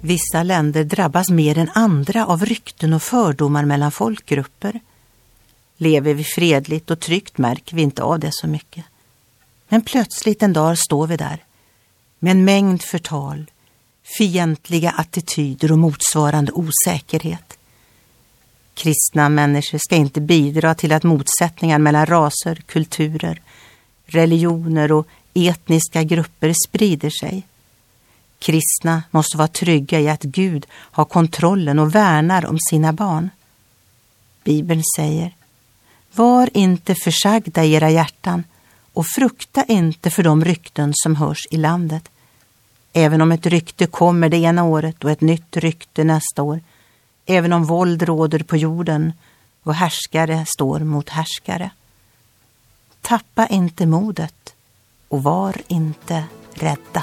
Vissa länder drabbas mer än andra av rykten och fördomar mellan folkgrupper. Lever vi fredligt och tryggt märker vi inte av det så mycket. Men plötsligt en dag står vi där med en mängd förtal, fientliga attityder och motsvarande osäkerhet. Kristna människor ska inte bidra till att motsättningar mellan raser, kulturer, religioner och etniska grupper sprider sig. Kristna måste vara trygga i att Gud har kontrollen och värnar om sina barn. Bibeln säger Var inte försagda i era hjärtan och frukta inte för de rykten som hörs i landet. Även om ett rykte kommer det ena året och ett nytt rykte nästa år. Även om våld råder på jorden och härskare står mot härskare. Tappa inte modet och var inte rädda.